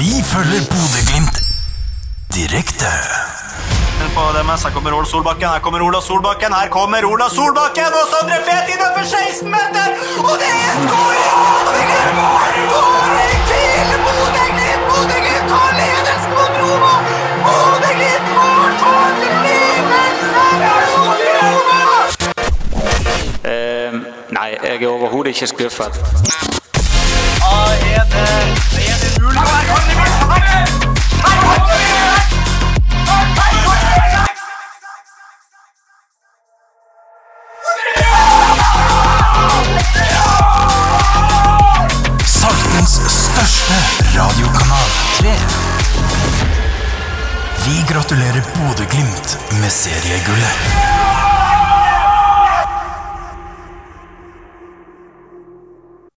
Vi følger Bodø-Glimt direkte. På det her kommer Ola Solbakken, her kommer Ola Solbakken, her kommer Ola Solbakken! Og Sondre Feti innenfor 16 meter! Og det er skåring! Skåring til Bodø-Glimt! Bodø-Glimt tar ledelsen på Bromo! Bodø-Glimt har tatt ledelsen! Eh, nei, jeg er overhodet ikke skuffet. A1 største radiokanal 3. Vi gratulerer Bodø-Glimt med seriegullet.